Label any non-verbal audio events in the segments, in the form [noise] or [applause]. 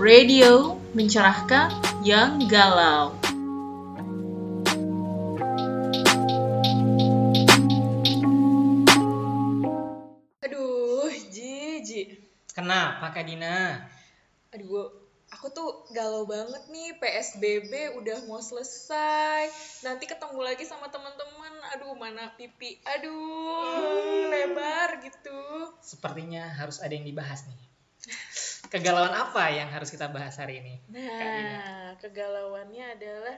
Radio mencerahkan yang galau. Aduh, Ji, Kenapa Kak Dina? Aduh, aku tuh galau banget nih. PSBB udah mau selesai. Nanti ketemu lagi sama teman-teman. Aduh, mana pipi? Aduh, lebar gitu. Sepertinya harus ada yang dibahas nih. [laughs] Kegalauan apa yang harus kita bahas hari ini? Nah, kegalauannya adalah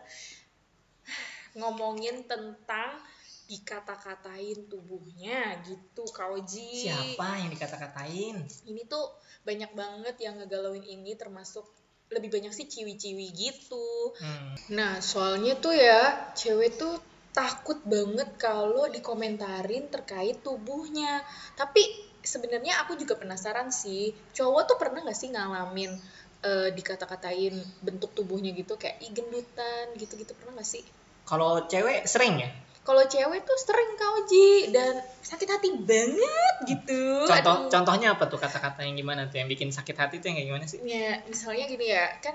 ngomongin tentang dikata-katain tubuhnya gitu, Kak Oji. Siapa yang dikata-katain? ini tuh banyak banget yang ngegalauin ini termasuk lebih banyak sih ciwi-ciwi gitu. Hmm. Nah, soalnya tuh ya, cewek tuh takut banget kalau dikomentarin terkait tubuhnya. Tapi sebenarnya aku juga penasaran sih, cowok tuh pernah nggak sih ngalamin eh, dikata-katain bentuk tubuhnya gitu kayak ih gendutan gitu-gitu pernah nggak sih? Kalau cewek sering ya? Kalau cewek tuh sering kau Ji dan sakit hati banget gitu. Contoh Aduh. contohnya apa tuh kata-kata yang gimana tuh yang bikin sakit hati tuh yang kayak gimana sih? Ya, misalnya gini ya, kan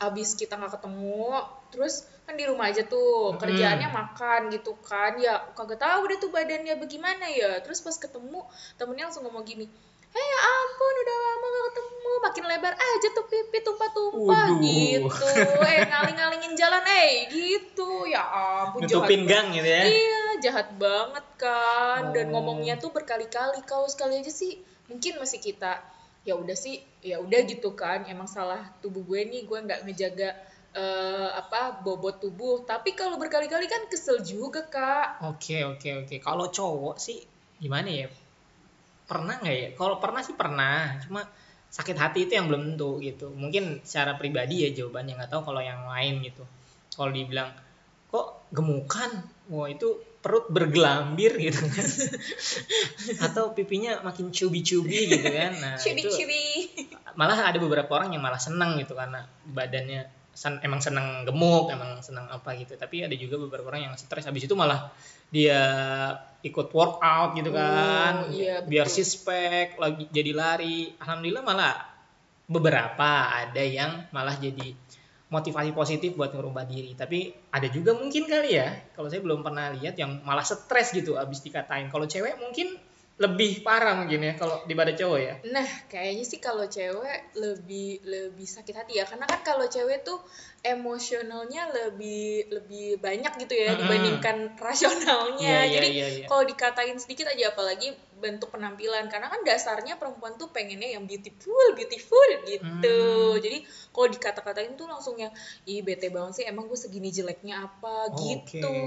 abis kita nggak ketemu, terus kan di rumah aja tuh, kerjaannya makan gitu kan, ya kagak tahu deh tuh badannya bagaimana ya, terus pas ketemu, temennya langsung ngomong gini, Hei ya ampun udah lama gak ketemu, makin lebar aja tuh pipi tumpah-tumpah gitu, eh ngaling-ngalingin jalan, eh gitu, ya ampun jahat Nutupin banget. gang gitu ya? Iya, jahat banget kan. Dan Oh. ngomongnya tuh berkali-kali. Kalau sekali aja sih mungkin masih kita ya udah sih, ya udah gitu kan. Emang salah tubuh gue nih, gue nggak ngejaga eh, apa bobot tubuh. Tapi kalau berkali-kali kan kesel juga, Kak. Oke oke oke. Kalau cowok sih gimana ya? Pernah nggak ya? Kalau pernah sih pernah. Cuma sakit hati itu yang belum tentu gitu. Mungkin secara pribadi ya jawabannya nggak tahu kalau yang lain gitu. Kalau dibilang kok gemukan, wah itu perut bergelambir gitu kan. [laughs] Atau pipinya makin cubi-cubi gitu kan. Nah, itu Cibi-cibi. malah ada beberapa orang yang malah seneng gitu karena badannya sen- emang seneng gemuk emang seneng apa gitu. Tapi ada juga beberapa orang yang stres. Habis itu malah dia ikut workout gitu kan. Oh, iya, biar betul. six pack lagi jadi lari. Alhamdulillah malah beberapa ada yang malah jadi motivasi positif buat ngerubah diri. Tapi ada juga mungkin kali ya kalau saya belum pernah lihat yang malah stres gitu abis dikatain. Kalau cewek mungkin lebih parah mungkin ya kalau daripada cowok ya Nah, kayaknya sih kalau cewek lebih lebih sakit hati ya, karena kan kalau cewek tuh emosionalnya lebih lebih banyak gitu ya Mm-mm. dibandingkan rasionalnya. Iya, iya, Jadi iya, iya. kalau dikatain sedikit aja, apalagi bentuk penampilan, karena kan dasarnya perempuan tuh pengennya yang beautiful, beautiful gitu. Hmm. Jadi kalau dikata-katain tuh langsung yang ih bete banget sih, emang gue segini jeleknya apa Oke. gitu.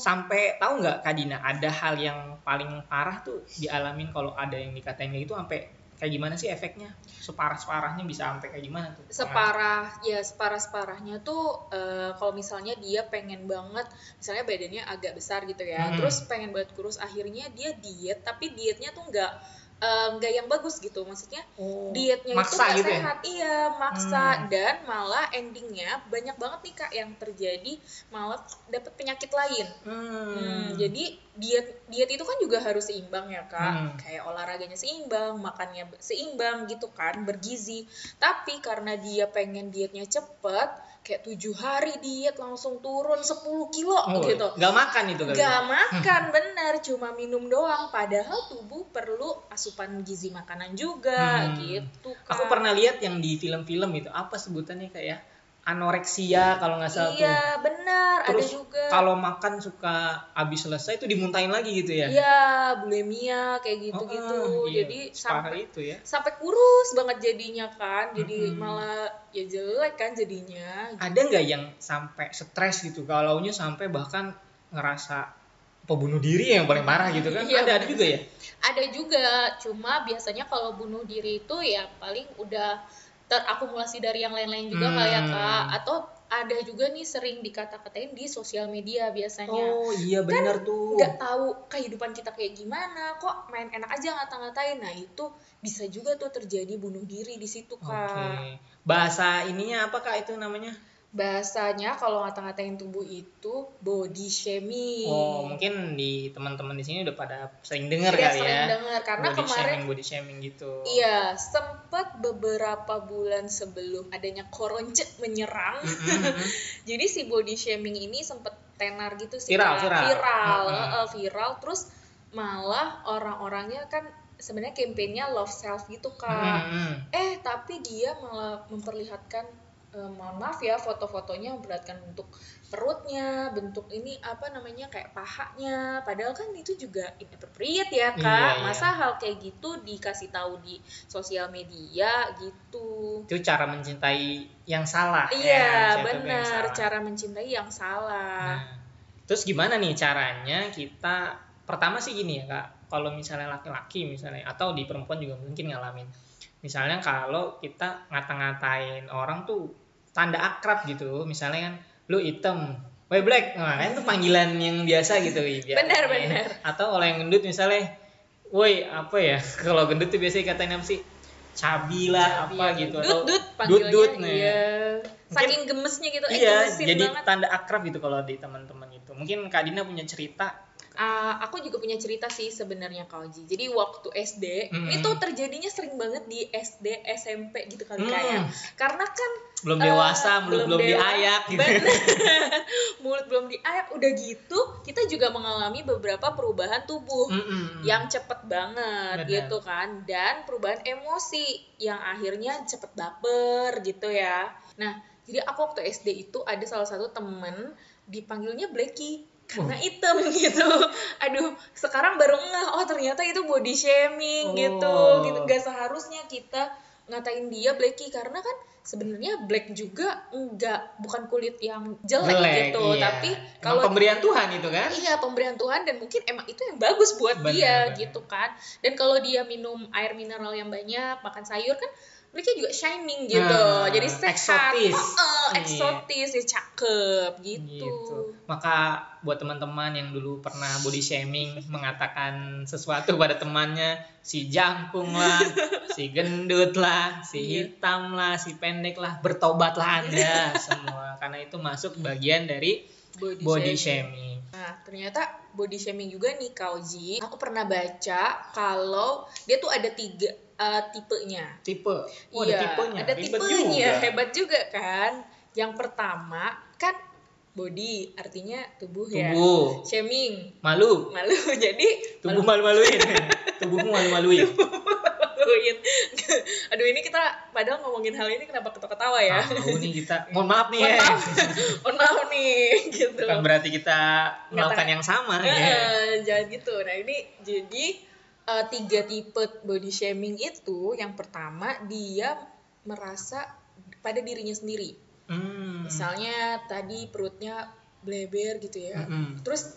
sampai tahu nggak Kak Dina ada hal yang paling parah tuh dialamin kalau ada yang dikatain gitu sampai kayak gimana sih efeknya separah separahnya bisa sampai kayak gimana tuh separah ya separah separahnya tuh eh, kalau misalnya dia pengen banget misalnya badannya agak besar gitu ya Hmm. terus pengen banget kurus akhirnya dia diet tapi dietnya tuh nggak nggak yang bagus gitu maksudnya oh, dietnya itu nggak gitu ya sehat iya maksa Hmm. dan malah endingnya banyak banget nih kak yang terjadi malah dapet penyakit lain Hmm. Hmm, jadi diet diet itu kan juga harus seimbang ya kak, Hmm. kayak olahraganya seimbang, makannya seimbang gitu kan, bergizi. Tapi karena dia pengen dietnya cepet, kayak tujuh hari diet langsung turun 10 kilo Oh, gitu. nggak makan itu kali Gak makan bener, cuma minum doang. Padahal tubuh perlu asupan gizi makanan juga Hmm. gitu kak. aku pernah lihat yang di film-film itu apa sebutannya kayak anoreksia kalau nggak salah tuh. Iya benar, ada juga. kalau makan suka habis selesai itu dimuntahin lagi gitu ya? Iya, bulimia kayak gitu-gitu. Oh, iya. Jadi sampai itu ya. sampai kurus banget jadinya kan. Jadi Mm-mm. malah ya jelek kan jadinya. Ada nggak yang sampai stres gitu? Galaunya sampai bahkan ngerasa apa bunuh diri yang paling parah gitu kan? Iya, ada ada juga ya? Ada juga. Cuma biasanya kalau bunuh diri itu ya paling udah terakumulasi dari yang lain-lain juga kali ya Hmm. kak. Atau ada juga nih sering dikata-katain di sosial media biasanya. Oh iya benar tuh. nggak tahu kehidupan kita kayak gimana kok main enak aja ngata-ngatain. Nah itu bisa juga tuh terjadi bunuh diri di situ oke. Kak bahasa ininya apa kak itu namanya bahasanya kalau ngata-ngatain tubuh itu body shaming. Oh, mungkin di teman-teman di sini udah pada sering dengar Iya, kali sering ya. dengar karena body kemarin shaming, body shaming gitu. Iya, sempat beberapa bulan sebelum adanya koronce menyerang. Mm-mm. [laughs] Jadi si body shaming ini sempat tenar gitu sih. Viral, viral. Viral, Mm-mm. heeh, viral. Terus malah orang-orangnya kan sebenarnya kampanyenya love self gitu kak. Mm-mm. Eh tapi dia malah memperlihatkan eh, mohon maaf ya foto-fotonya memperlihatkan bentuk perutnya, bentuk ini apa namanya kayak pahanya. Padahal kan itu juga inappropriate ya kak. Iya, iya. Masa hal kayak gitu dikasih tahu di sosial media gitu. Itu cara mencintai yang salah. ya, Iya yang benar cara mencintai yang salah. Nah, terus gimana nih caranya kita pertama sih gini ya kak, kalau misalnya laki-laki misalnya atau di perempuan juga mungkin ngalamin. Misalnya kalau kita ngata-ngatain orang tuh tanda akrab gitu, misalnya kan lu hitam, Woi black, nah kan itu panggilan yang biasa gitu ya. Benar, benar. Atau kalau yang gendut misalnya, woi apa ya? [laughs] Kalau gendut tuh biasanya katain apa sih? Cabi lah apa gitu. Dut dut dut panggilnya. dut nih. Iya. Saking gemesnya gitu. Eh, Iya, gemesin jadi banget. tanda akrab gitu kalau di teman-teman itu. Mungkin Kak Dina punya cerita. Ah, aku juga punya cerita sih sebenarnya Kak Oji. Jadi waktu SD, Mm-mm. itu terjadinya sering banget di SD, SMP gitu kali Hmm. kayak. Karena kan Belum dewasa, mulut belum dewa- diayak gitu. Bener. [laughs] mulut belum diayak udah gitu, kita juga mengalami beberapa perubahan tubuh Mm-mm. yang cepet banget Benar. gitu kan dan perubahan emosi yang akhirnya cepet baper gitu ya. Nah, jadi aku waktu SD itu ada salah satu temen dipanggilnya Blacky karena hitam [laughs] gitu. Aduh, sekarang baru ngeh oh ternyata itu body shaming gitu. Oh. Gitu gak seharusnya kita ngatain dia Blacky karena kan sebenarnya black juga enggak bukan kulit yang jelek, Jelek, gitu, iya. tapi Emang kalau pemberian Tuhan itu kan? Iya pemberian Tuhan dan mungkin emang itu yang bagus buat Benar, dia gitu kan. Dan kalau dia minum air mineral yang banyak, makan sayur kan mereka juga shining gitu. Nah, Jadi sehat, eksotis. Heeh, Iya. eksotis, ya cakep gitu. Gitu. Maka buat teman-teman yang dulu pernah body shaming [laughs] mengatakan sesuatu pada temannya, si jangkung lah, [laughs] si gendut lah, si Iya. hitam lah, si pendek lah, bertobatlah Anda [laughs] semua karena itu masuk bagian dari Body, body shaming. shaming. Nah, ternyata body shaming juga nih Kauji. Aku pernah baca kalau dia tuh ada tiga eh, tipenya. Tipe. Oh, iya, ada tipenya. ada Ribet tipenya, juga. hebat juga kan. Yang pertama kan body artinya tubuh, ya. Tubuh. Shaming, Malu. malu. [laughs] Jadi Tubuh malu-maluin. Tubuhmu malu-maluin. [laughs] maluin. [laughs] Aduh ini kita padahal ngomongin hal ini kenapa ketawa-ketawa ya? Tahu nih kita. Mohon maaf nih Mohon ya. maaf, mohon maaf nih gitu. Bukan berarti kita melakukan tahu. yang sama ya. jangan gitu. Nah ini jadi eh, tiga tipe body shaming itu, yang pertama dia merasa pada dirinya sendiri. Hmm. Misalnya tadi perutnya bleber gitu ya. Mm-mm. Terus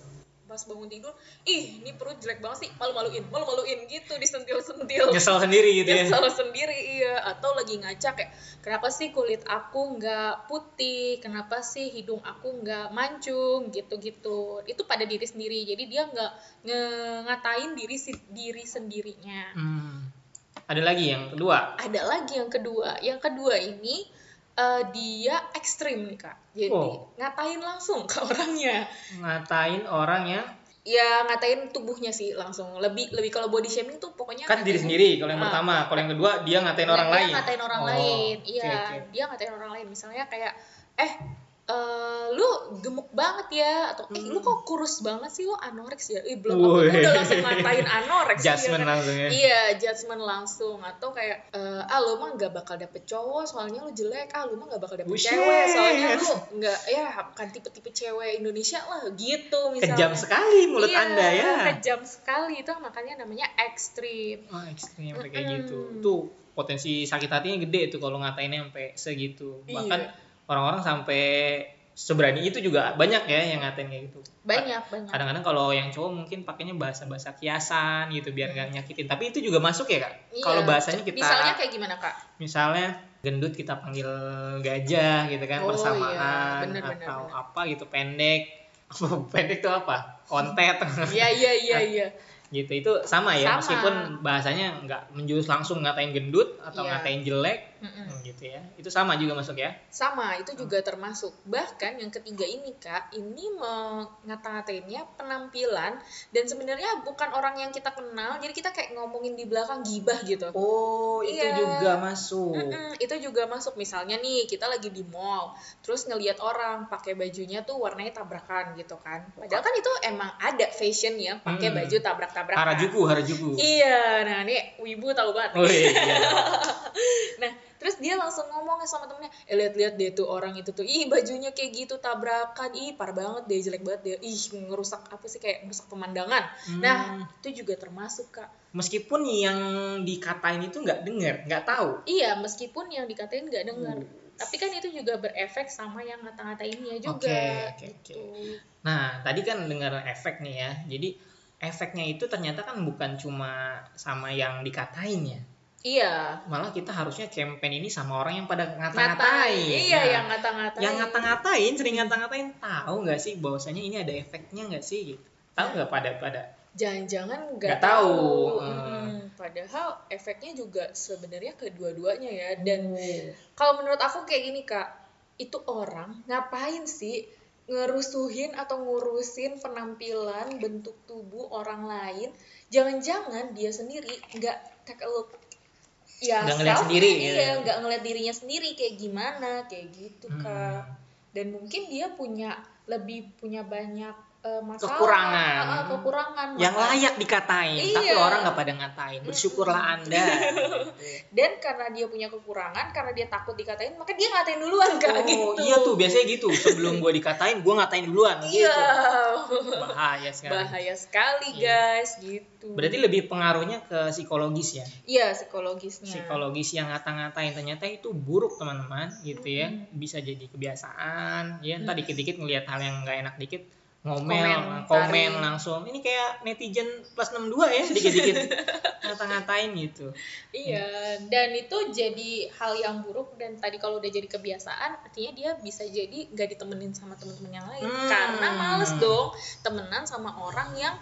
pas bangun tidur, ih ini perut jelek banget sih, malu-maluin, malu-maluin gitu disentil-sentil. Nyesel sendiri gitu ya. Nyesel sendiri iya atau lagi ngaca kayak kenapa sih kulit aku nggak putih kenapa sih hidung aku nggak mancung gitu-gitu itu pada diri sendiri jadi dia nggak ngatain diri diri sendirinya Hmm. Ada lagi yang kedua. ada lagi yang kedua yang kedua ini eh, dia ekstrim nih kak jadi Oh. ngatain langsung ke orangnya Ngatain orang yang ya ngatain tubuhnya sih langsung lebih lebih kalau body shaming tuh pokoknya kan diri sendiri kalau yang Ah. pertama, kalau yang kedua dia ngatain orang dia lain. ngatain orang Oh, lain iya oke. dia ngatain orang lain misalnya kayak eh eh, lu gemuk banget ya atau eh lu kok kurus banget sih lu anoreks ya Ih, belum aku udah langsung ngatain anoreks Judgement iya kan? langsung ya. iya judgement langsung atau kayak eh, ah lu mah nggak bakal dapet cowok soalnya lu jelek ah lu mah nggak bakal dapet Buset. cewek soalnya lu nggak ya bukan tipe-tipe cewek Indonesia lah gitu misalnya Kejam sekali mulut Iya, Anda ya. kejam sekali itu makanya namanya ekstrim Oh, ekstrim kayak Mm-mm. gitu. Tuh potensi sakit hatinya gede tuh kalau ngatainnya sampai segitu. Iya. Orang-orang sampai seberani itu juga banyak ya yang ngatain kayak gitu. banyak banyak Kadang-kadang kalau yang cowok mungkin pakainya bahasa-bahasa kiasan gitu biar nggak nyakitin. Tapi itu juga masuk ya kak. Iya. Kalau bahasanya kita Misalnya kayak gimana kak? misalnya gendut kita panggil gajah gitu kan Oh, persamaan iya. Bener, bener, atau bener. apa gitu pendek. [laughs] pendek tuh apa? Kontet. [laughs] Iya iya iya iya. gitu itu sama ya Sama. meskipun bahasanya nggak menjurus langsung ngatain gendut atau Iya. ngatain jelek Mm-mm. Hmm, gitu ya. Itu sama juga masuk ya. Sama, itu juga termasuk. Bahkan yang ketiga ini Kak, ini mengata-ngatainnya penampilan dan sebenarnya bukan orang yang kita kenal, jadi kita kayak ngomongin di belakang gibah gitu. Oh, itu Iya. juga masuk. Mm-mm, itu juga masuk misalnya nih kita lagi di mall terus ngelihat orang pakai bajunya tuh warnanya tabrakan gitu kan padahal kan itu emang ada fashion ya pakai Hmm. baju tabrak-tabrakan Harajuku, Harajuku. iya nah ini wibu tahu banget Oh iya. iya. [laughs] nah terus dia langsung ngomong sama temennya eh lihat-lihat deh tuh orang itu tuh ih bajunya kayak gitu tabrakan ih parah banget deh jelek banget deh ih ngerusak apa sih kayak ngerusak pemandangan nah Hmm. itu juga termasuk kak Meskipun yang dikatain itu nggak dengar, nggak tahu. Iya, meskipun yang dikatain nggak dengar. Hmm. Tapi kan itu juga berefek sama yang ngata-ngatainnya juga. Oke, oke, oke. gitu. Nah, tadi kan dengar efek nih ya. Jadi efeknya itu ternyata kan bukan cuma sama yang dikatain ya. Iya. Malah kita harusnya campaign ini sama orang yang pada Ngatain. ngata-ngatain. Iya, Nah, yang ngata-ngatain. yang ngata-ngatain, sering ngata-ngatain, tahu nggak sih bahwasanya ini ada efeknya nggak sih? Gitu. Tahu nggak pada pada? Jangan-jangan Nggak tahu. tahu. Hmm. Padahal efeknya juga sebenarnya kedua-duanya ya. Dan Oh. kalau menurut aku kayak gini kak, itu orang ngapain sih ngerusuhin atau ngurusin penampilan bentuk tubuh orang lain? Jangan-jangan dia sendiri nggak take a look ya Nggak ngeliat self, sendiri, iya gitu. nggak ngeliat dirinya sendiri kayak gimana kayak gitu Hmm. kak dan mungkin dia punya lebih punya banyak eh, masalah Kekurangan. Ah, ah, kekurangan yang layak dikatain, tapi Iya. orang nggak pada ngatain. Bersyukurlah anda. [laughs] dan karena dia punya kekurangan karena dia takut dikatain maka dia ngatain duluan kak oh gitu iya tuh biasanya gitu. Sebelum gue dikatain, gue ngatain duluan. iya Gitu. Bahaya sekali. bahaya sekali Iya. guys gitu Berarti lebih pengaruhnya ke psikologis ya. iya psikologisnya Psikologis yang ngata-ngatain ternyata itu buruk teman-teman gitu ya. Bisa jadi kebiasaan. Ya entar dikit-dikit ngelihat hal yang nggak enak dikit ngomel, komen langsung. Ini kayak netizen plus 62 ya, [laughs] dikit-dikit ngata-ngatain gitu. Iya, dan itu jadi hal yang buruk dan tadi kalau udah jadi kebiasaan, artinya dia bisa jadi nggak ditemenin sama teman-teman yang lain Hmm. karena males dong temenan sama orang yang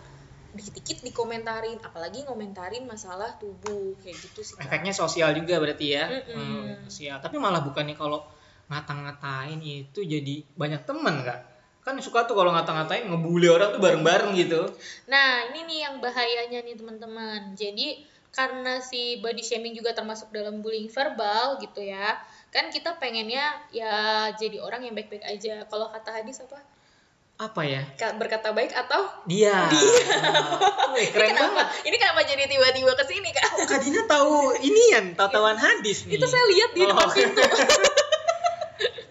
dikit-dikit dikomentarin, apalagi ngomentarin masalah tubuh kayak gitu sih. Efeknya sosial juga berarti ya. Mm-mm. Hmm, sosial. Tapi malah bukannya kalau ngata-ngatain itu jadi banyak teman nggak? Kan suka tuh kalau ngata-ngatain ngebully orang tuh bareng-bareng gitu. Nah, ini nih yang bahayanya nih teman-teman. Jadi karena si body shaming juga termasuk dalam bullying verbal gitu ya. Kan kita pengennya ya jadi orang yang baik-baik aja. Kalau kata hadis apa? Apa ya? Ka- Berkata baik atau Dia. [laughs] Wih, keren ini kenapa, banget. Ini kenapa jadi tiba-tiba ke sini, Kak? Oh, Kak Dina tahu inian, tahu-tahuan hadis nih. Itu saya lihat di Oh. depan pintu. [laughs]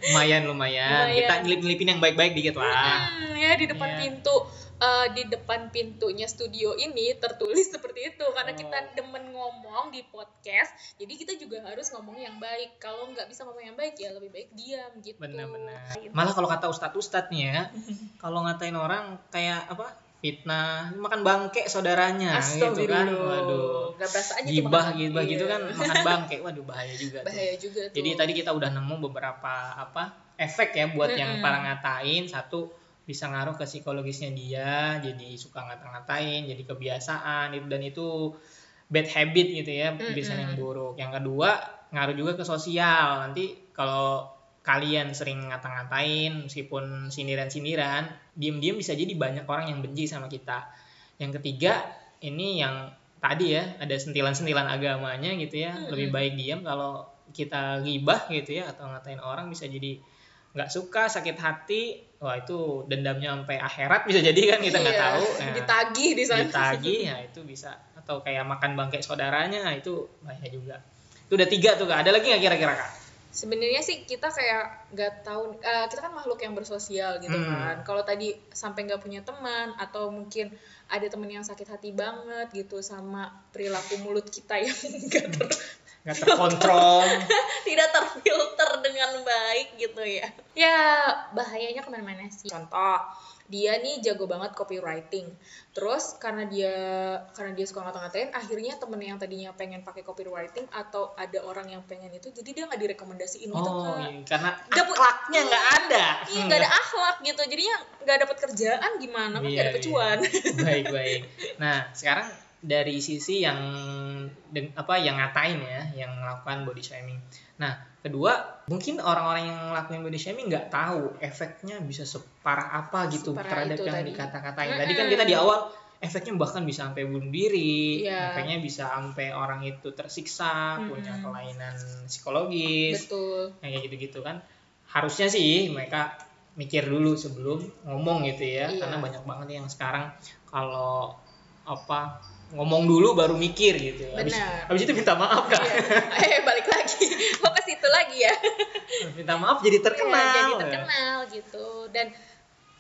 lumayan, lumayan. Lumayan. Kita nyelip-nyelipin yang baik-baik dikit lah. Hmm, ya di depan Iya. pintu eh, di depan pintunya studio ini tertulis [laughs] seperti itu karena Oh. kita demen ngomong di podcast jadi kita juga harus ngomong yang baik kalau nggak bisa ngomong yang baik ya lebih baik diam gitu Benar-benar. Malah kalau kata ustadz-ustadz nih ya, [laughs] kalau ngatain orang kayak apa? Fitnah, makan bangke saudaranya gitu kan. Waduh. nggak berasa aja tuh Gibah gibah gitu iya. kan makan bangke. Waduh bahaya juga tuh. bahaya juga tuh Jadi tadi kita udah nemu beberapa apa efek ya buat yang Mm-mm. para ngatain. Satu bisa ngaruh ke psikologisnya dia, jadi suka ngata-ngatain, jadi kebiasaan itu dan itu bad habit gitu ya, kebiasaan yang buruk. Yang kedua ngaruh juga ke sosial. Nanti kalau kalian sering ngata-ngatain meskipun sindiran-sindiran, diem-diem bisa jadi banyak orang yang benci sama kita. Yang ketiga ini yang tadi ya ada sentilan-sentilan agamanya gitu ya. Lebih baik diam kalau kita gibah gitu ya atau ngatain orang bisa jadi nggak suka sakit hati. Wah itu dendamnya sampai akhirat bisa jadi kan kita nggak Iya, tahu. [laughs] Nah, ditagih di sana. ditagih ya itu bisa. Atau kayak makan bangkai saudaranya itu bahaya juga. Itu udah tiga tuh kak. Ada lagi nggak kira-kira kak sebenarnya sih kita kayak nggak tahu eh, kita kan makhluk yang bersosial gitu Hmm. kan kalau tadi sampai nggak punya teman atau mungkin ada temen yang sakit hati banget gitu sama perilaku mulut kita yang [laughs] nggak ter- nggak terkontrol. [laughs] Tidak terfilter dengan baik gitu ya. Ya bahayanya ke mana-mana sih. Contoh dia nih jago banget copywriting. Terus karena dia karena dia suka ngata-ngatain akhirnya temen yang tadinya pengen pakai copywriting atau ada orang yang pengen itu jadi dia nggak direkomendasiin gitu oh kan iya. karena Nggak pu- akhlaknya nggak ada. Iya nggak ada akhlak gitu, jadinya nggak dapat kerjaan gimana? Kan nggak Iya, ada iya. kecuan. baik baik. Nah sekarang dari sisi yang apa yang ngatain ya yang melakukan body shaming nah kedua mungkin orang-orang yang ngelakuin body shaming nggak tahu efeknya bisa separah apa gitu Separah terhadap yang tadi. dikata-katain tadi kan kita di awal efeknya bahkan bisa sampai bunuh diri Iya. efeknya bisa sampai orang itu tersiksa Mm-mm. punya kelainan psikologis betul kayak gitu-gitu kan harusnya sih mereka mikir dulu sebelum ngomong gitu ya Iya. karena banyak banget yang sekarang kalau apa ngomong dulu baru mikir gitu. Benar. habis itu minta maaf kan Iya. eh balik lagi. [laughs] Mau ke situ lagi ya? [laughs] Minta maaf jadi terkenal. Iya, jadi terkenal gitu. Dan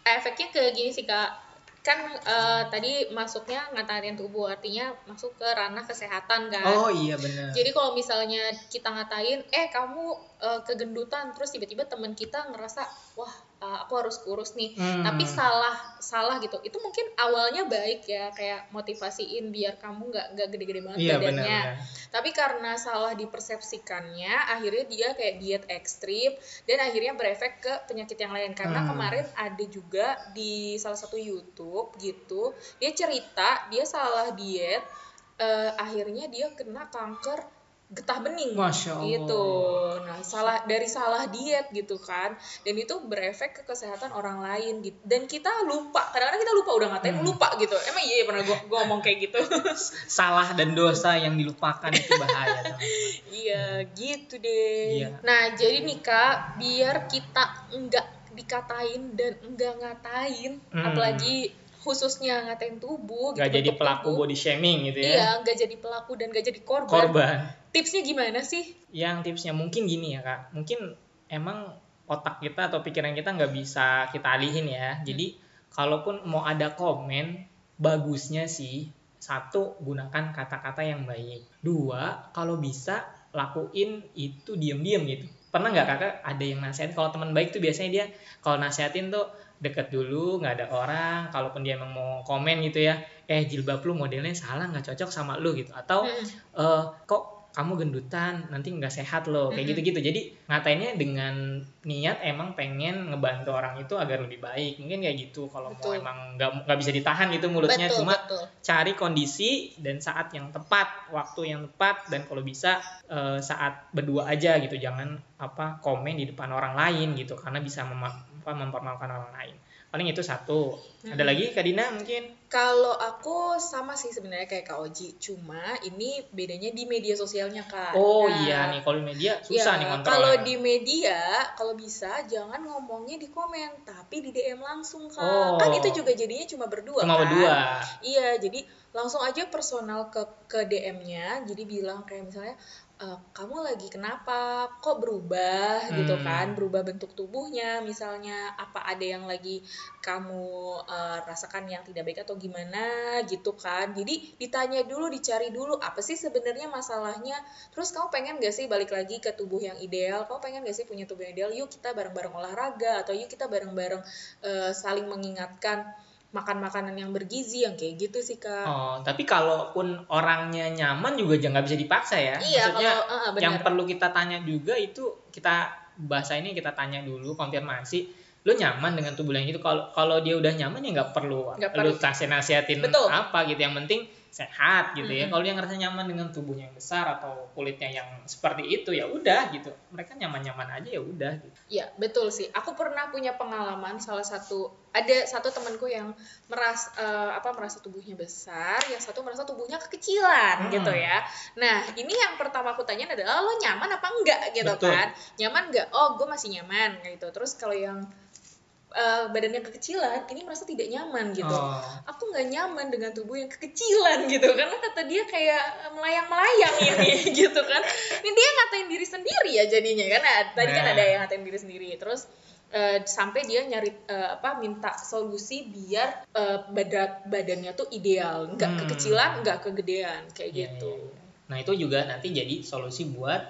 efeknya ke gini sih kak. Kan eh, tadi masuknya ngatain tubuh artinya masuk ke ranah kesehatan kan? Oh iya benar. Jadi kalau misalnya kita ngatain eh kamu eh, kegendutan terus tiba-tiba teman kita ngerasa wah eh, aku harus kurus nih Hmm. tapi salah salah gitu itu mungkin awalnya baik ya kayak motivasiin biar kamu nggak nggak gede-gede banget iya badannya benar tapi karena salah dipersepsikannya, akhirnya dia kayak diet ekstrim dan akhirnya berefek ke penyakit yang lain. Karena Hmm. kemarin ada juga di salah satu YouTube gitu, dia cerita dia salah diet, eh, akhirnya dia kena kanker getah bening Masya Allah. gitu. Nah, salah dari salah diet gitu kan. Dan itu berefek ke kesehatan orang lain gitu. Dan kita lupa, kadang-kadang kita lupa udah ngatain Hmm. lupa gitu. Emang iya ya pernah gua, gua ngomong kayak gitu. [laughs] salah dan dosa yang dilupakan itu bahaya. [laughs] Iya, gitu deh. Iya. Nah, jadi nih Kak, biar kita enggak dikatain dan enggak ngatain, Hmm. apalagi khususnya ngatain tubuh nggak gitu, jadi pelaku tubuh. body shaming gitu ya? Iya, enggak jadi pelaku dan enggak jadi korban. korban. Tipsnya gimana sih? yang tipsnya mungkin gini ya kak. Mungkin emang otak kita atau pikiran kita nggak bisa kita alihin ya. Jadi kalaupun mau ada komen bagusnya sih satu gunakan kata-kata yang baik. Dua kalau bisa lakuin itu diem-diem gitu. Pernah nggak kakak ada yang nasihatin kalau teman baik tuh biasanya dia kalau nasihatin tuh deket dulu nggak ada orang kalaupun dia emang mau komen gitu ya eh jilbab lu modelnya salah nggak cocok sama lu gitu. Atau Hmm. eh kok kamu gendutan nanti nggak sehat loh kayak Mm-mm. gitu-gitu. Jadi ngatainnya dengan niat emang pengen ngebantu orang itu agar lebih baik. Mungkin kayak gitu kalau mau emang nggak nggak bisa ditahan gitu mulutnya. Betul, cuma betul. cari kondisi dan saat yang tepat waktu yang tepat dan kalau bisa eh, saat berdua aja gitu. Jangan apa komen di depan orang lain gitu. Karena bisa mema- mempermalukan orang lain. Paling itu satu ada Mm-mm. lagi Kak Dina mungkin Kalau aku sama sih sebenarnya kayak Kak Oji, cuma ini bedanya di media sosialnya Kak. oh Nah, iya nih kalau di media susah Ya, nih kontrolnya Kalau di media, kalau bisa jangan ngomongnya di komen, tapi di DM langsung kak. Oh. Kan itu juga jadinya cuma berdua. cuma kan? berdua Iya, jadi langsung aja personal ke ke DM-nya. Jadi bilang kayak misalnya, "E, kamu lagi kenapa? Kok berubah gitu Hmm. kan? Berubah bentuk tubuhnya, misalnya apa ada yang lagi kamu eh, rasakan yang tidak baik atau gimana gitu kan? Jadi ditanya dulu, dicari dulu apa sih sebenarnya masalahnya. Terus kamu pengen gak sih balik lagi ke tubuh yang ideal? Kamu pengen gak sih punya tubuh yang ideal? Yuk kita bareng-bareng olahraga atau yuk kita bareng-bareng eh, saling mengingatkan makan makanan yang bergizi yang kayak gitu sih kak. Oh, tapi kalaupun orangnya nyaman juga jangan nggak bisa dipaksa ya. Iya, Maksudnya kalau- benar. yang perlu kita tanya juga itu kita bahasa ini kita tanya dulu konfirmasi lu nyaman dengan tubuh yang itu kalau kalau dia udah nyaman ya nggak perlu lu perlu. kasih nasihatin Betul. apa gitu yang penting sehat gitu ya Mm-mm. kalau dia ngerasa nyaman dengan tubuhnya yang besar atau kulitnya yang seperti itu ya udah gitu mereka nyaman-nyaman aja ya udah gitu. Iya betul sih. Aku pernah punya pengalaman salah satu ada satu temanku yang meras eh, apa merasa tubuhnya besar, yang satu merasa tubuhnya kekecilan Hmm. gitu ya. Nah ini yang pertama aku tanya adalah lo nyaman apa enggak gitu Betul. kan? Nyaman enggak? Oh gue masih nyaman gitu. Terus kalau yang eh, badannya kekecilan, ini merasa tidak nyaman gitu. Oh. Aku nggak nyaman dengan tubuh yang kekecilan gitu karena kata dia kayak melayang-melayang [laughs] ini gitu kan. Ini dia ngatain diri sendiri ya jadinya kan. Nah, tadi kan Nah. ada yang ngatain diri sendiri. Terus eh, sampai dia nyari eh, apa minta solusi biar eh, badan badannya tuh ideal, nggak Hmm. kekecilan, nggak kegedean kayak Iya, gitu. iya, iya. Nah itu juga nanti jadi solusi buat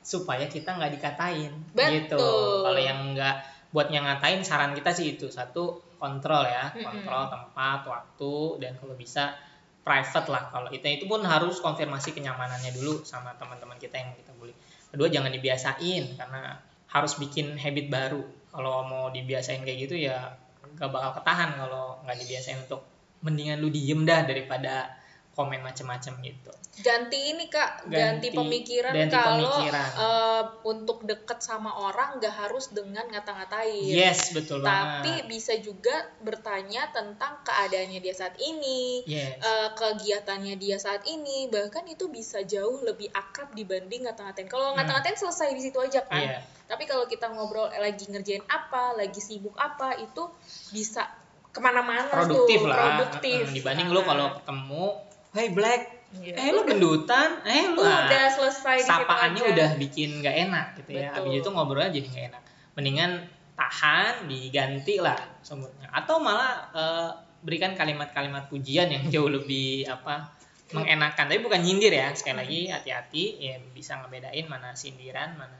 supaya kita nggak dikatain Betul. gitu. Kalau yang nggak buat yang ngatain saran kita sih itu satu kontrol ya, kontrol tempat, waktu dan kalau bisa private lah. Kalau itu itu pun harus konfirmasi kenyamanannya dulu sama teman-teman kita yang kita bully. Kedua jangan dibiasain karena harus bikin habit baru. Kalau mau dibiasain kayak gitu ya nggak bakal ketahan kalau nggak dibiasain untuk mendingan lu diem dah daripada komen macam-macam gitu. Ganti ini kak. Ganti, Ganti- pemikiran ganti kalau pemikiran. eh, untuk deket sama orang nggak harus dengan ngata-ngatain. Yes betul tapi banget. bisa juga bertanya tentang keadaannya dia saat ini yes. eh, kegiatannya dia saat ini. Bahkan itu bisa jauh lebih akrab dibanding ngata-ngatain. Kalau Hmm. ngata-ngatain selesai di situ aja kan. Iya. tapi kalau kita ngobrol eh, lagi ngerjain apa lagi sibuk apa itu bisa ke mana-mana produktif tuh lah. Produktif. Mm, dibanding Nah, lu kalau ketemu hey black. Iya. eh lu gendutan? Eh lu ah, udah selesai sapaannya udah bikin nggak enak gitu ya. Betul. habis itu ngobrolnya jadi nggak enak. Mendingan tahan diganti lah sumbernya. Atau malah eh, berikan kalimat-kalimat pujian yang jauh lebih apa mengenakan tapi bukan nyindir ya. Sekali lagi hati-hati. Ya bisa ngebedain mana sindiran mana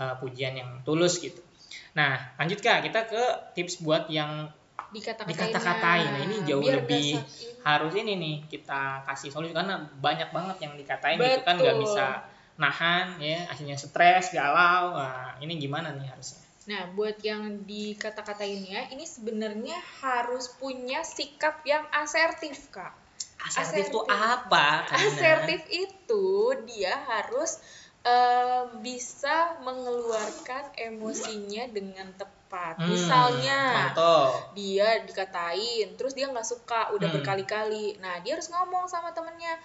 eh, pujian yang tulus gitu. Nah lanjut kak. Kita ke tips buat yang dikata-katain dikata-katain nah ini jauh Biar lebih sakit. harus ini nih kita kasih solusi karena banyak banget yang dikatain gitu kan nggak Betul. bisa nahan ya akhirnya stres galau nah, ini gimana nih harusnya Nah, buat yang dikata-katainnya, ini sebenarnya harus punya sikap yang asertif, Kak. asertif Asertif. apa Karina? Asertif itu dia harus eh, bisa mengeluarkan emosinya dengan tepat. Hmm, Misalnya, mantap. dia dikatain, terus dia nggak suka, udah Hmm. berkali-kali. Nah, dia harus ngomong sama temennya,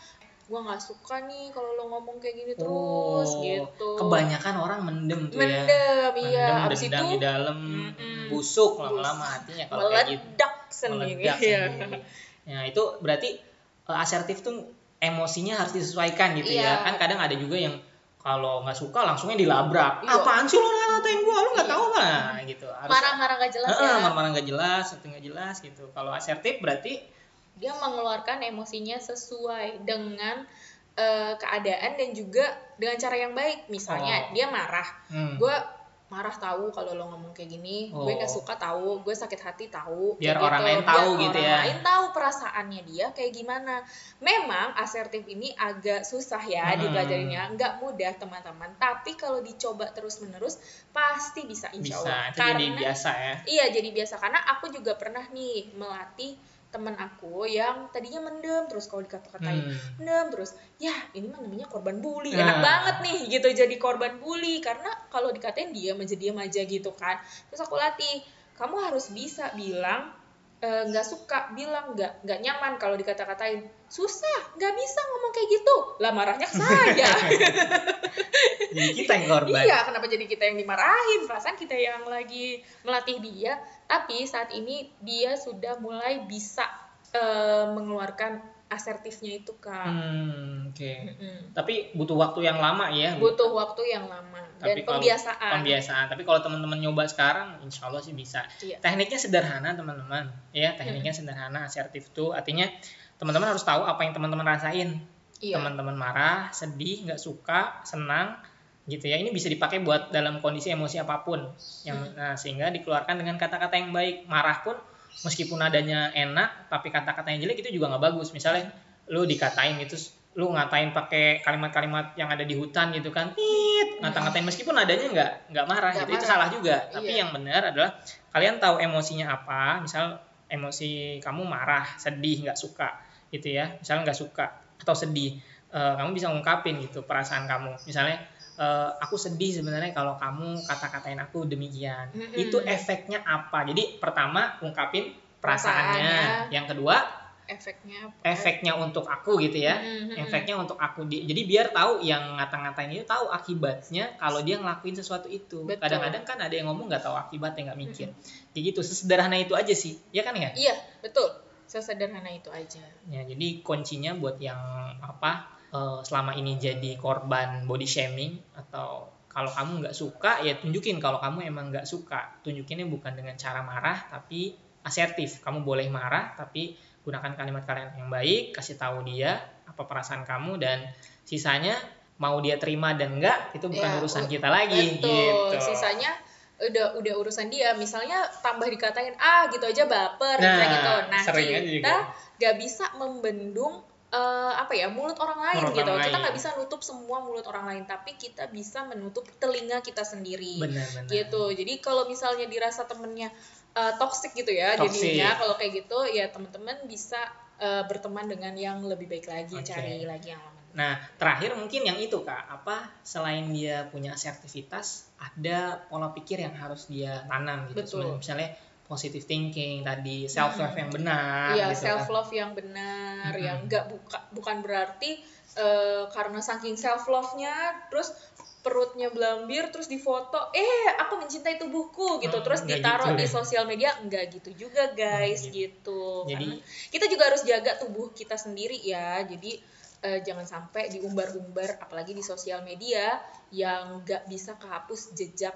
gua nggak suka nih kalau lo ngomong kayak gini terus, Oh, gitu. kebanyakan orang mendem tuh ya Mendem, iya. mendem Abis itu di dalam Mm-mm. busuk lama-lama hatinya kalau kayak gitu meledak sendiri. meledak Iya. sendiri. Ya itu berarti eh, asertif tuh emosinya harus disesuaikan gitu Iya. ya. Kan kadang ada juga yang kalau nggak suka langsungnya dilabrak. Iya. Apaan sih lo ngatain gua? Lu nggak Iya. tahu apa gitu. Harus Marah-marah gak jelas Heeh, ya. marah-marah nggak jelas, itu nggak jelas gitu. Kalau asertif berarti Dia mengeluarkan emosinya sesuai dengan eh, keadaan dan juga dengan cara yang baik. Misalnya Oh. dia marah, hmm, gue marah tahu kalau lo ngomong kayak gini, gue nggak Oh. suka tahu, gue sakit hati tahu. Biar kayak orang lain Biar tahu gitu orang ya. lain tahu perasaannya dia kayak gimana. Memang asertif ini agak susah ya Hmm. dipelajarinya, nggak mudah teman-teman. Tapi kalau dicoba terus-menerus pasti bisa insya bisa Allah. itu jadi Karena biasa ya. Iya, jadi biasa karena aku juga pernah nih melatih temen aku yang tadinya mendem terus kalau dikata-katain Hmm. mendem terus ya ini mah namanya korban bully Nah. enak banget nih gitu jadi korban bully karena kalau dikatain diam aja diam aja gitu kan terus aku latih kamu harus bisa bilang eh, nggak suka bilang nggak nggak nyaman kalau dikata-katain susah nggak bisa ngomong kayak gitu lah marahnya ke saya [laughs] Jadi kita yang korban. Iya, kenapa jadi kita yang dimarahin? Perasaan kita yang lagi melatih dia. Tapi saat ini dia sudah mulai bisa eh, mengeluarkan asertifnya itu, Kak. Hmm, oke. Mm-mm. Tapi butuh waktu yang lama ya. Butuh waktu yang lama dan Tapi kalau- pembiasaan. pembiasaan. Tapi kalau teman-teman nyoba sekarang, insya Allah sih bisa. Iya. Tekniknya sederhana teman-teman, ya tekniknya sederhana, asertif tuh artinya teman-teman harus tahu apa yang teman-teman rasain. Iya. Teman-teman marah, sedih, nggak suka, senang, gitu ya. Ini bisa dipakai buat dalam kondisi emosi apa pun, yang Hmm. nah, sehingga dikeluarkan dengan kata-kata yang baik. Marah pun meskipun nadanya enak, tapi kata-kata yang jelek itu juga nggak bagus. Misalnya lu dikatain gitu, lu ngatain pakai kalimat-kalimat yang ada di hutan gitu kan, tit, ngata-ngatain meskipun nadanya nggak nggak marah Nggak gitu, itu marah. salah juga. Tapi Iya. yang benar adalah kalian tahu emosinya apa, misal emosi kamu marah, sedih, nggak suka gitu ya, misalnya nggak suka atau sedih, eh, kamu bisa ngungkapin gitu perasaan kamu. Misalnya eh, aku sedih sebenarnya kalau kamu kata-katain aku demikian. Mm-mm. Itu efeknya apa? Jadi pertama ungkapin perasaannya, Perasaannya. yang kedua Efeknya apa? efeknya untuk aku gitu ya. Mm-mm. Efeknya untuk aku Di- jadi biar tahu yang ngata-ngatain itu tahu akibatnya kalau dia ngelakuin sesuatu itu. Kadang-kadang kan ada yang ngomong nggak tahu akibatnya nggak mikir. Kayak gitu sesederhana itu aja sih. Ya kan ya? Iya, betul. Sesederhana itu aja. Ya, jadi kuncinya buat yang apa eh, selama ini jadi korban body shaming atau kalau kamu nggak suka ya tunjukin kalau kamu emang nggak suka. Tunjukinnya bukan dengan cara marah tapi asertif. Kamu boleh marah tapi gunakan kalimat-kalimat yang baik, kasih tahu dia apa perasaan kamu dan sisanya mau dia terima dan enggak itu bukan Ya, urusan kita lagi Betul. gitu. Sisanya udah udah urusan dia. Misalnya tambah dikatain ah gitu aja baper Nah, gitu. Nah, sering kita nggak bisa membendung eh, apa ya mulut orang lain Mulut gitu. orang Kita nggak bisa nutup semua mulut orang lain, tapi kita bisa menutup telinga kita sendiri. Benar-benar. Gitu. Jadi kalau misalnya dirasa temennya eh, toxic gitu ya Toxic. jadinya kalau kayak gitu ya teman-teman bisa eh, berteman dengan yang lebih baik lagi, Oke. cari lagi yang. Nah, terakhir mungkin yang itu kak, apa selain dia punya asertivitas, ada pola pikir yang harus dia tanam gitu. Betul. Misalnya positive thinking tadi, self love yang benar. Iya, gitu self kan. love yang benar, Mm-mm. yang enggak buka, bukan berarti eh, karena saking self love-nya terus perutnya belambir terus difoto, eh aku mencintai tubuhku gitu, Hmm, terus nggak ditaruh gitu di deh. sosial media, enggak gitu juga guys, Nggak gitu. Jadi- Karena kita juga harus jaga tubuh kita sendiri ya, jadi eh, jangan sampai diumbar-umbar, apalagi di sosial media yang nggak bisa kehapus jejak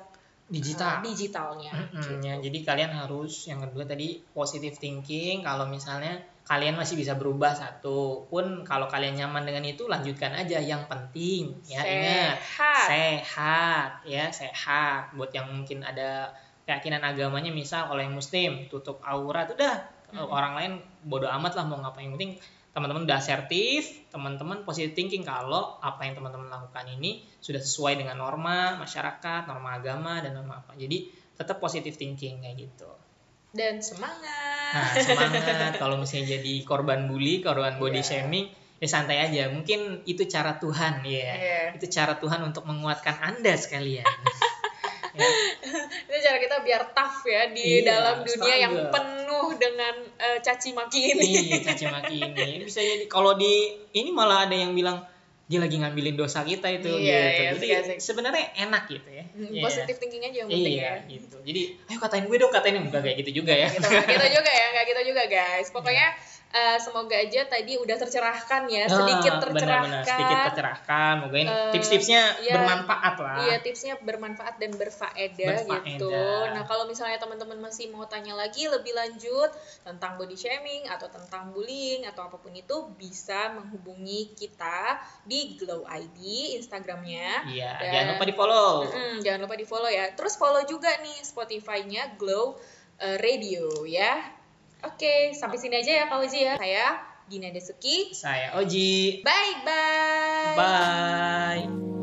Digital. eh, digitalnya. Mm-mm, gitu. ya, jadi kalian harus yang kedua tadi positive thinking. Kalau misalnya kalian masih bisa berubah satu pun kalau kalian nyaman dengan itu lanjutkan aja. Yang penting ya ingat Sehat. sehat ya sehat. Buat yang mungkin ada keyakinan agamanya misal kalau yang muslim tutup aurat udah Mm. orang lain bodoh amat lah mau ngapain yang penting teman-teman udah asertif, teman-teman positive thinking kalau apa yang teman-teman lakukan ini sudah sesuai dengan norma masyarakat, norma agama dan norma apa. Jadi tetap positive thinking kayak gitu. Dan semangat. Nah, semangat [laughs] kalau misalnya jadi korban bully, korban body Iya. shaming, ya santai aja. Mungkin itu cara Tuhan ya. Iya. Itu cara Tuhan untuk menguatkan Anda sekalian. [laughs] [laughs] itu cara kita biar tough ya di Iya, dalam dunia yang struggle. penuh dengan eh, caci maki ini. Iya, caci maki ini. Bisa jadi kalau di ini malah ada yang bilang dia lagi ngambilin dosa kita itu Iya, gitu. iya, Jadi sebenarnya enak gitu ya. Hmm, Iya. Positive thinking aja yang penting Iya, ya. gitu. Jadi, ayo katain gue dong, katain enggak kayak gitu juga ya. Gitu, nggak gitu juga ya, nggak gitu juga guys. Pokoknya eh, semoga aja tadi udah tercerahkan ya, sedikit Ah, tercerahkan. benar-benar, sedikit tercerahkan. Moga ini Eh, tips-tipsnya iya. bermanfaat lah. Iya tipsnya bermanfaat dan berfaedah, Berfaedah. gitu. Nah kalau misalnya teman-teman masih mau tanya lagi lebih lanjut tentang body shaming atau tentang bullying atau apa pun itu bisa menghubungi kita di Glow ID Instagramnya. Iya, Dan- jangan lupa di follow. Mm-mm, jangan lupa di follow ya. Terus follow juga nih Spotify-nya Glow eh, Radio ya. Oke, sampai sini aja ya Kak Uji ya. Saya Dina Desuki. Saya Oji. Bye bye. Bye.